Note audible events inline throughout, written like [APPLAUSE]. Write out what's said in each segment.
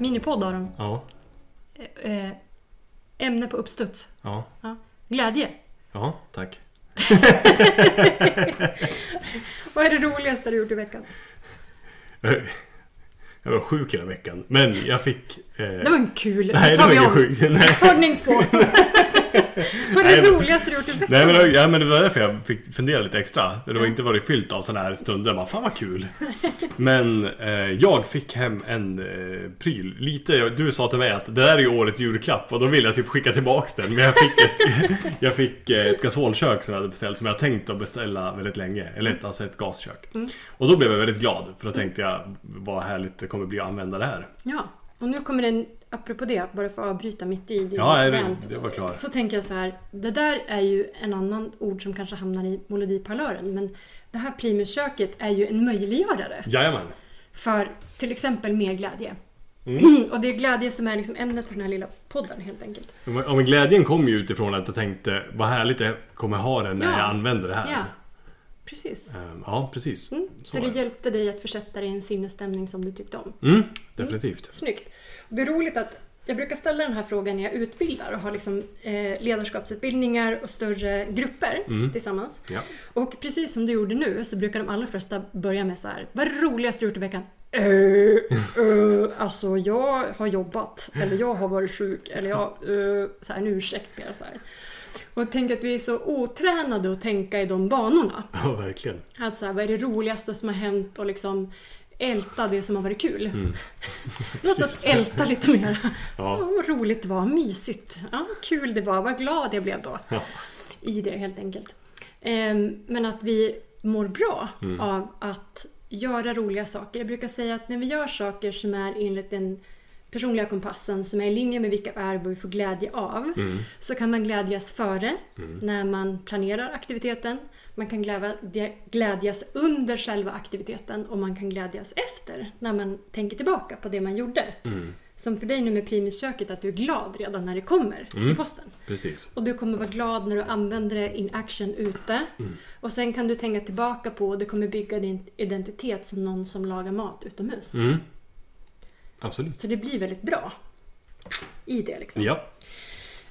minipodd av dem. Ja. Eh, ämne på uppstuds. Ja. Ja. Glädje. Ja, tack. [LAUGHS] Vad är det roligaste du gjort i veckan? [LAUGHS] Jag var sjuk hela veckan. Men jag fick... Eh... Det var en kul. Nej, det var vi ingen om. sjuk. [LAUGHS] Nej. Tagning två. [LAUGHS] Vad är det roligaste du gjort i veckan? Nej men, det- ja, men det var därför jag fick fundera lite extra. Det har inte varit fyllt av sådana här stunder. Man, Fan vad kul. Men eh, jag fick hem en eh, pryl. Lite, du sa till mig att det där är ju årets julklapp. Och då ville jag typ skicka tillbaks den. Men jag fick ett, [LAUGHS] jag fick eh, ett gasolkök som jag hade beställt. Som jag tänkt att beställa väldigt länge. Eller ett, alltså ett gaskök. Mm. Och då blev jag väldigt glad. För då tänkte jag vad härligt det kommer bli att använda det här. Ja, och nu kommer en, apropå det, bara för att avbryta mitt i din Ja, rant. det var klar. Så tänker jag så här, det där är ju en annan ord som kanske hamnar i melodiparlören. Men det här primusköket är ju en möjliggörare Jajamän. för till exempel mer glädje. Mm. [CLEARS THROAT] och det är glädje som är liksom ämnet för den här lilla podden helt enkelt. Ja, men- glädjen kom ju utifrån att jag tänkte vad härligt jag kommer ha den när Ja. jag använder det här. Ja, precis. Ehm, Ja, precis. Mm. Så, är det hjälpte dig att försätta dig i en sinnesstämning som du tyckte om. Mm, definitivt. Snyggt. Det är roligt att jag brukar ställa den här frågan när jag utbildar och har liksom, eh, ledarskapsutbildningar och större grupper Mm. tillsammans. Ja. Och precis som du gjorde nu så brukar de allra flesta börja med så här. Vad är det roligaste du gjort i veckan? Uh, uh, alltså jag har jobbat eller jag har varit sjuk eller jag... Uh, så här, en ursäkt mer så här. Och tänk att vi är så otränade att tänka i de banorna. ja, verkligen. Att så här, vad är det roligaste som har hänt och liksom älta det som har varit kul. [LAUGHS] Låt oss älta lite mer. Ja. Ja. vad roligt det var, mysigt. Ja, kul det var, vad glad jag blev då. Ja. I det helt enkelt. Ehm, Men att vi mår bra av att göra roliga saker. Jag brukar säga att när vi gör saker som är enligt den personliga kompassen som är i linje med vilka vad vi får glädje av. Så kan man glädjas före när man planerar aktiviteten. Man kan glädja- glädjas under själva aktiviteten och man kan glädjas efter när man tänker tillbaka på det man gjorde. Som för dig nu med primusköket att du är glad redan när det kommer i posten. Precis. Och du kommer vara glad när du använder det in action ute. Och sen kan du tänka tillbaka på och det kommer bygga din identitet som någon som lagar mat utomhus. Mm. Absolut. Så det blir väldigt bra i det liksom. Ja.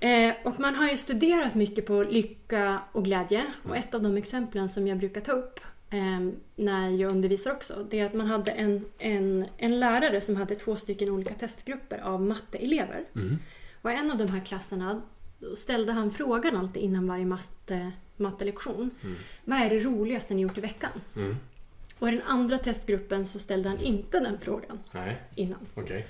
Eh, och man har ju studerat mycket på lycka och glädje. Och ett av de exemplen som jag brukar ta upp eh, när jag undervisar också. Det är att man hade en, en, en lärare som hade två stycken olika testgrupper av matteelever. Och i en av de här klasserna ställde han frågan alltid innan varje matte, mattelektion. Vad är det roligaste ni gjort i veckan? Mm. Och i den andra testgruppen så ställde han inte den frågan Nej, innan. okej.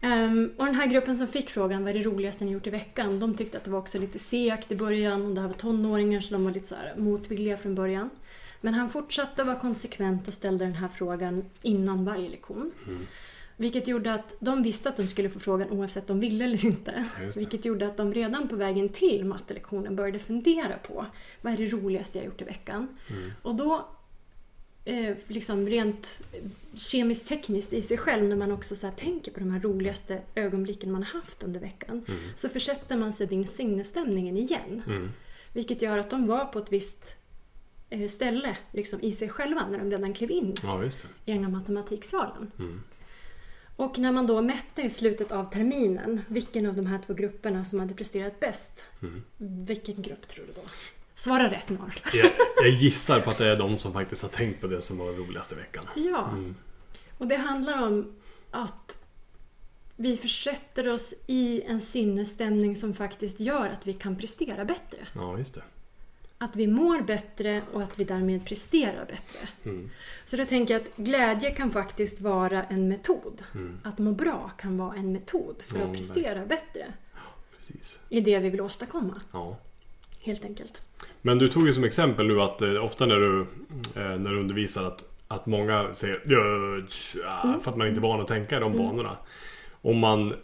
Ehm, och den här gruppen som fick frågan vad är det roligaste ni gjort i veckan? De tyckte att det var också lite segt i början och det här var tonåringar så de var lite så motvilliga från början. Men han fortsatte att vara konsekvent och ställde den här frågan innan varje lektion. Vilket gjorde att de visste att de skulle få frågan oavsett om de ville eller inte. Vilket gjorde att de redan på vägen till mattelektionen började fundera på vad är det roligaste jag gjort i veckan? Mm. Och då eh, liksom rent kemiskt tekniskt i sig själv när man också så här tänker på de här roligaste ögonblicken man har haft under veckan. Så försätter man sig i din sinnesstämningen igen. Mm. Vilket gör att de var på ett visst eh, ställe liksom, i sig själva när de redan klev in Ja, i ena matematiksalen. Mm. Och när man då mätte i slutet av terminen vilken av de här två grupperna som hade presterat bäst. Mm. Vilken grupp tror du då? Svara rätt Norr. Jag, jag gissar på att det är de som faktiskt har tänkt på det som var roligast i veckan. Ja. Och det handlar om att vi försätter oss i en sinnesstämning som faktiskt gör att vi kan prestera bättre. Ja, just det. Att vi mår bättre och att vi därmed presterar bättre. Mm. Så då tänker jag att glädje kan faktiskt vara en metod. Att må bra kan vara en metod för Mm. Ja, att prestera bättre Precis. i det vi vill åstadkomma. Ja. Helt enkelt. Men du tog ju som exempel nu att eh, ofta när du, eh, när du undervisar att, att många säger "Ja, tja", för att man inte är van att tänka i de banorna. Om man,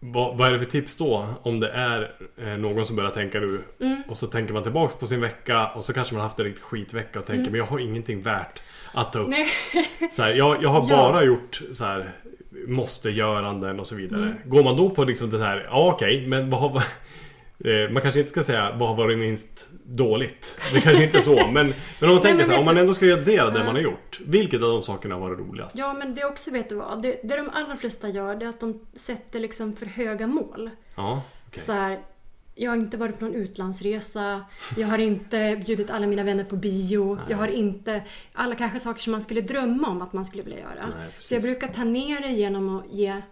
vad, vad är det för tips då? Om det är eh, någon som börjar tänka nu och så tänker man tillbaks på sin vecka och så kanske man haft en riktigt skitvecka och tänker men jag har ingenting värt att ta upp. Nej. [LAUGHS] Så här, jag, jag har Ja. bara gjort så här måste-göranden och så vidare. Går man då på liksom det här, ja okej, men vad, har- man kanske inte ska säga vad har varit minst dåligt. Det kanske inte är så. Men, men om man tänker så här, om man ändå ska det Ja. man har gjort. Vilket av de sakerna har varit roligast? Ja, men det också, vet du vad? Det, det de allra flesta gör, det är att de sätter liksom för höga mål. Ja, okej. Så här, jag har inte varit på någon utlandsresa. Jag har inte bjudit alla mina vänner på bio. Jag har inte... Alla kanske saker som man skulle drömma om att man skulle vilja göra. Nej, så jag brukar ta ner det genom att ge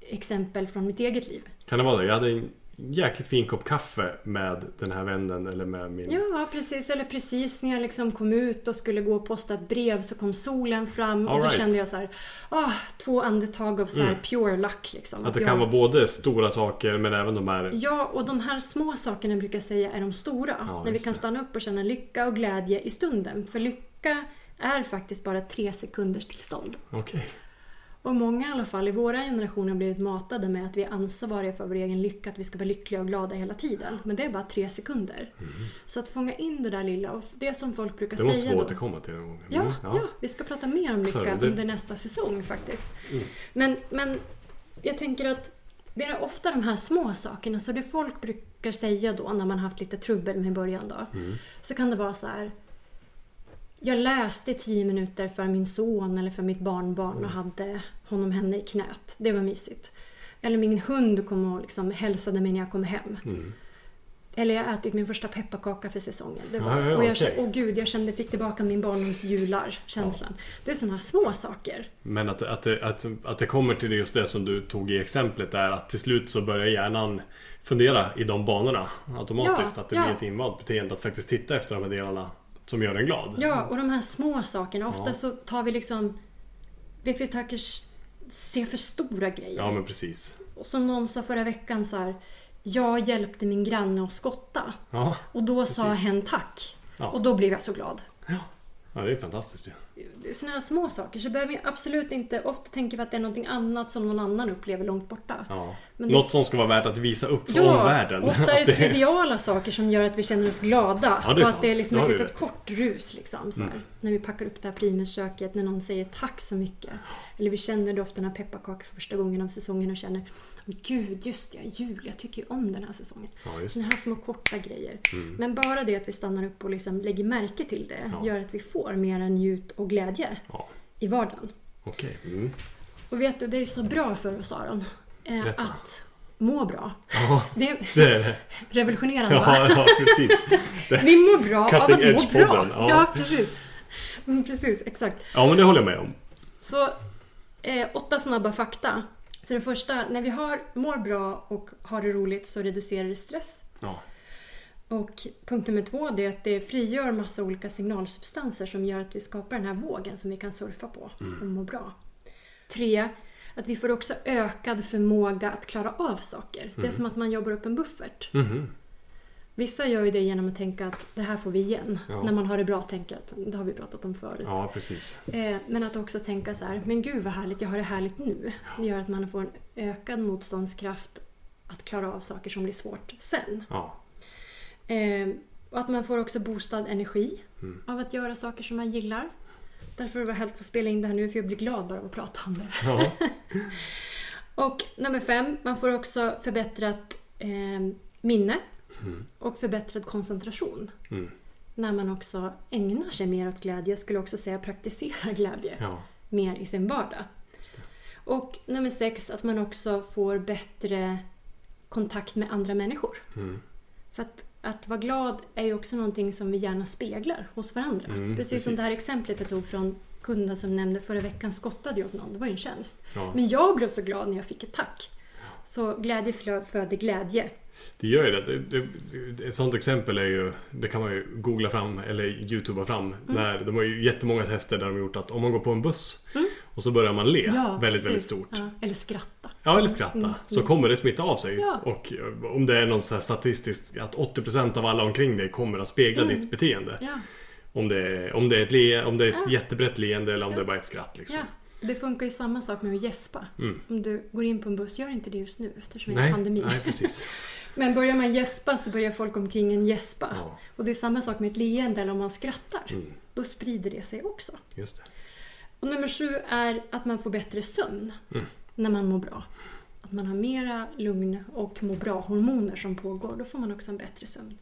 exempel från mitt eget liv. Kan det vara det? Jag hade en jäkligt fin kopp kaffe med den här vännen eller med min... Ja, precis. Eller precis när jag liksom kom ut och skulle gå och posta ett brev så kom solen fram och All då right. kände jag så här, ah, två andetag av så här pure luck. Liksom. Att det jag, kan vara både stora saker men även de här... Ja, och de här små sakerna brukar jag säga är de stora. Ja, när vi kan stanna upp och känna lycka och glädje i stunden. För lycka är faktiskt bara tre sekunders tillstånd. Okej. Och många i alla fall i våra generationer har blivit matade med att vi är ansvariga för vår egen lycka, att vi ska vara lyckliga och glada hela tiden. Men det är bara tre sekunder. Så att fånga in det där lilla och det som folk brukar Mm. Det måste säga vi återkomma till någon gång. Ja, Mm, ja. vi ska prata mer om lycka det- under nästa säsong faktiskt. Mm. Men, men jag tänker att det är ofta de här små sakerna. Så det folk brukar säga då när man haft lite trubbel med början då. Mm. Så kan det vara så här. Jag läste tio minuter för min son eller för mitt barnbarn Mm. och hade honom henne i knät. Det var mysigt. Eller min hund kom och liksom hälsade mig när jag kom hem. Mm. Eller jag ätit min första pepparkaka för säsongen. Det var, Ja, ja, och jag kände, åh gud, jag kände, fick tillbaka min barndoms jular känslan. Det är sådana små saker. Men att, att, det, att, att det kommer till just det som du tog i exemplet där att till slut så börjar hjärnan fundera i de banorna automatiskt. Ja, att det ja. blir ett invant beteende att faktiskt titta efter de här delarna som gör en glad. Ja, och de här små sakerna. Ofta Ja. så tar vi liksom... Vi försöker se för stora grejer. Ja men precis. Och som någon sa förra veckan så här. Jag hjälpte min granne att skotta. Ja, Och då sa Precis. hen tack. Ja. Och då blev jag så glad. ja det är fantastiskt ju. Sådana här små saker. Så behöver vi absolut inte... Ofta tänker vi att det är någonting annat som någon annan upplever långt borta. Ja. Men det- Något som ska vara värt att visa upp för Ja, omvärlden. [LAUGHS] ofta är det triviala saker som gör att vi känner oss glada. Ja, det och sant. att det är liksom ett litet. Mm. kort rus. Liksom, så här. När vi packar upp det här primusköket, när någon säger tack så mycket. Eller vi känner doften av pepparkakor för första gången av säsongen och känner "Åh, Gud, just det, jul, jag tycker ju om den här säsongen. Ja. Sådana här små korta grejer. Men bara det att vi stannar upp och liksom lägger märke till det Ja. gör att vi får mer njut och glädje Ja, i vardagen. okej. Mm. Och vet du, det är så bra för oss Aron. Eh, att må bra. Ja, Det är det är [LAUGHS] det. revolutionerande? Ja, ja, precis. Det, [LAUGHS] Vi mår bra av Cutting att må bra. Ja. ja. precis. Mm, precis, exakt. ja, men det håller jag med om. Så eh, åtta snabba fakta. Så den första, när vi har, mår bra och har det roligt så reducerar det stress. Ja, Och punkt nummer två det är att det frigör massa olika signalsubstanser som gör att vi skapar den här vågen som vi kan surfa på och må bra. Tre, att vi får också ökad förmåga att klara av saker. Det är som att man jobbar upp en buffert. Mhm. Vissa gör ju det genom att tänka att det här får vi igen. Ja. När man har det bra tänker att det har vi pratat om förut. ja precis. Eh, Men att också tänka så här, men gud vad härligt, jag har det härligt nu. Det gör att man får en ökad motståndskraft att klara av saker som blir svårt sen. Ja, Eh, och att man får också boostad energi Mm. av att göra saker som man gillar. Därför var det härligt att få spela in det här nu för jag blir glad bara av att prata om det. ja. [LAUGHS] Och nummer fem, man får också förbättrat eh, minne och förbättrad koncentration. Mm. När man också ägnar sig mer åt glädje. Jag skulle också säga praktisera glädje ja. mer i sin vardag. Och nummer sex, att man också får bättre kontakt med andra människor. Mm. För att, att vara glad är ju också någonting som vi gärna speglar hos varandra. Mm, precis, som precis. det här exemplet jag tog från kunden som nämnde förra veckan skottade jag åt någon. Det var ju en tjänst. Ja. Men jag blev så glad när jag fick ett tack. Så glädje föder glädje. Det gör ju det. det, det ett sånt exempel är ju, det kan man ju googla fram eller youtuba fram. Mm. När, de har ju jättemånga tester där de har gjort att om man går på en buss och så börjar man le väldigt, väldigt Mm. precis. stort. Ja, eller skratta. Ja, eller skratta. Så kommer det smitta av sig. Ja. Och eh, om det är något så här statistiskt att 80% av alla omkring dig kommer att spegla Mm. ditt beteende. Ja, Om, det är, om det är ett, le, om det är ett Ja. jättebrett leende eller om det är bara ett skratt. Liksom. ja. Det funkar ju samma sak med att gäspa. Mm. Om du går in på en buss, gör inte det just nu eftersom det är pandemi. nej, precis. [LAUGHS] Men börjar man gäspa så börjar folk omkring en gäspa. Ja. Och det är samma sak med ett leende eller om man skrattar. Mm. Då sprider det sig också. Just det. Och nummer sju är att man får bättre sömn Mm. När man mår bra. att man har mera lugn och må bra-hormoner som pågår. Då får man också en bättre sömn.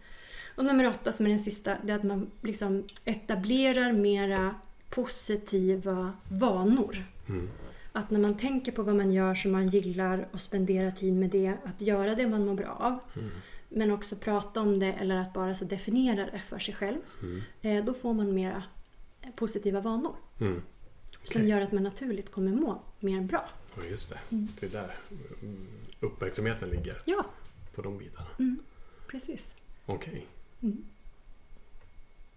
Och nummer åtta, som är den sista, det är att man liksom etablerar mera positiva vanor. Mm. Att när man tänker på vad man gör som man gillar och spenderar tid med det, att göra det man mår bra av. Mm. Men också prata om det eller att bara så definiera det för sig själv. Mm. Eh, då får man mera positiva vanor. Mm. Som gör att man naturligt kommer må mer bra. Ja, just det. Det är där mm, uppmärksamheten ligger. Ja, På de bitarna. precis. Okej.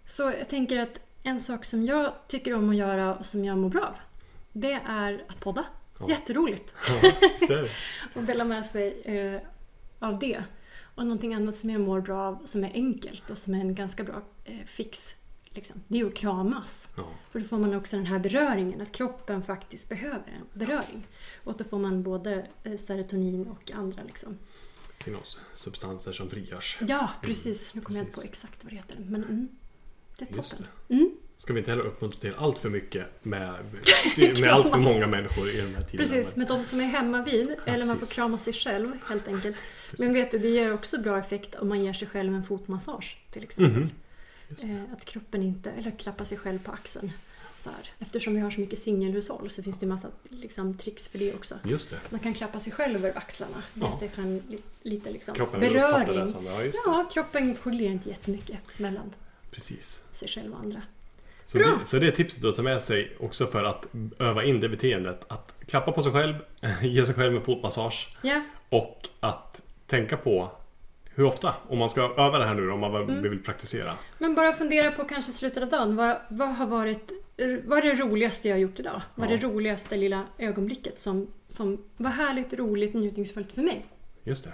Så jag tänker att en sak som jag tycker om att göra och som jag mår bra av. Det är att podda. Ja. Jätteroligt Ja, att [LAUGHS] dela med sig eh, av det. Och någonting annat som jag mår bra av som är enkelt och som är en ganska bra eh, fix. Liksom, det är att kramas. Ja. För då får man också den här beröringen, att kroppen faktiskt behöver en beröring. Och då får man både eh, serotonin och andra liksom. Signalsubstanser som frigörs. Ja, precis. Nu kommer jag inte på exakt vad det heter. Men mm, det är Just toppen. det. Mm, Ska vi inte heller uppmuntra till allt för mycket med, [LAUGHS] med allt för många människor i de här tiderna. precis, med de som är hemma vid. eller man får krama sig själv helt enkelt. [LAUGHS] Precis. Men vet du, det ger också bra effekt om man ger sig själv en fotmassage till exempel. Mhm. Det. Eh, att kroppen inte, eller klappa sig själv på axeln. Så här. Eftersom vi har så mycket singelhushåll så finns det massa liksom, tricks för det också. Just det. Man kan klappa sig själv över axlarna. Ja. sig fram li- lite liksom Kroppen beröring. det. Ja, det. Ja, kroppen skiljer inte jättemycket mellan Precis. sig själv och andra. Så det, så det är tipset att ta med sig också för att öva in det beteendet. Att klappa på sig själv, [LAUGHS] ge sig själv en fotmassage Ja, och att tänka på hur ofta, om man ska öva det här nu om man Mm. vill praktisera. men bara fundera på kanske slutet av dagen. Vad, vad har varit vad är det roligaste jag har gjort idag? Vad är det roligaste lilla ögonblicket som, som var härligt, roligt, njutningsfullt för mig? Just det.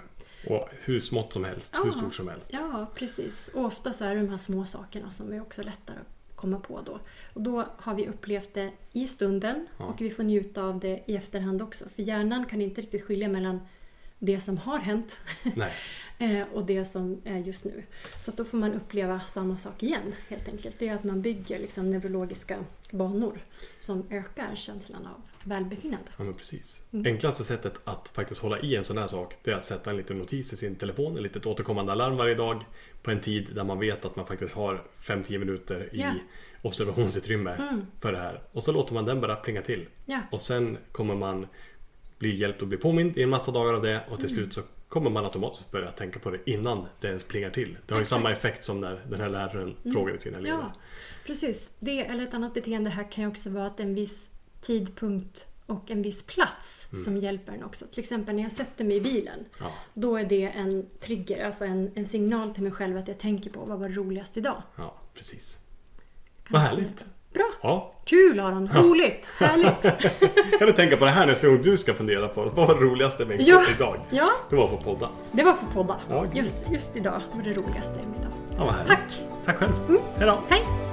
Och hur smått som helst, hur Ja. stort som helst. Ja, precis. Och ofta så är det de här små sakerna som vi också lättare att komma på då. Och då har vi upplevt det i stunden Ja. och vi får njuta av det i efterhand också. För hjärnan kan inte riktigt skilja mellan det som har hänt [LAUGHS] eh, och det som är just nu. Så då får man uppleva samma sak igen helt enkelt. Det är att man bygger liksom neurologiska banor som ökar känslan av välbefinnande. Ja, men precis. Mm. Enklaste sättet att faktiskt hålla i en sån här sak det är att sätta en liten notis i sin telefon, ett litet återkommande alarm varje dag på en tid där man vet att man faktiskt har 5-10 minuter i Ja. observationsutrymme Mm. för det här. Och så låter man den bara plinga till. Ja, Och sen kommer man bli hjälpt att bli påmind i en massa dagar av det och till Mm. slut så kommer man automatiskt börja tänka på det innan det ens plingar till. Det har ju samma effekt som när den här läraren frågade sina elever. Ja, precis. Det eller ett annat beteende här kan ju också vara att en viss tidpunkt och en viss plats Mm. som hjälper en också. Till exempel när jag sätter mig i bilen. Ja, Då är det en trigger, alltså en, en signal till mig själv att jag tänker på vad var roligast idag. ja precis. Vad härligt. Bra! Ja, Kul Aron! Roligt! Härligt! [LAUGHS] kan du tänka på det här nästa gång du ska fundera på vad var det roligaste med Ja. idag? Ja, Det var få podda. det var för podda. Ja. Just, just idag var det roligaste med idag. Ja. Tack! Tack själv. Hej då. Hej!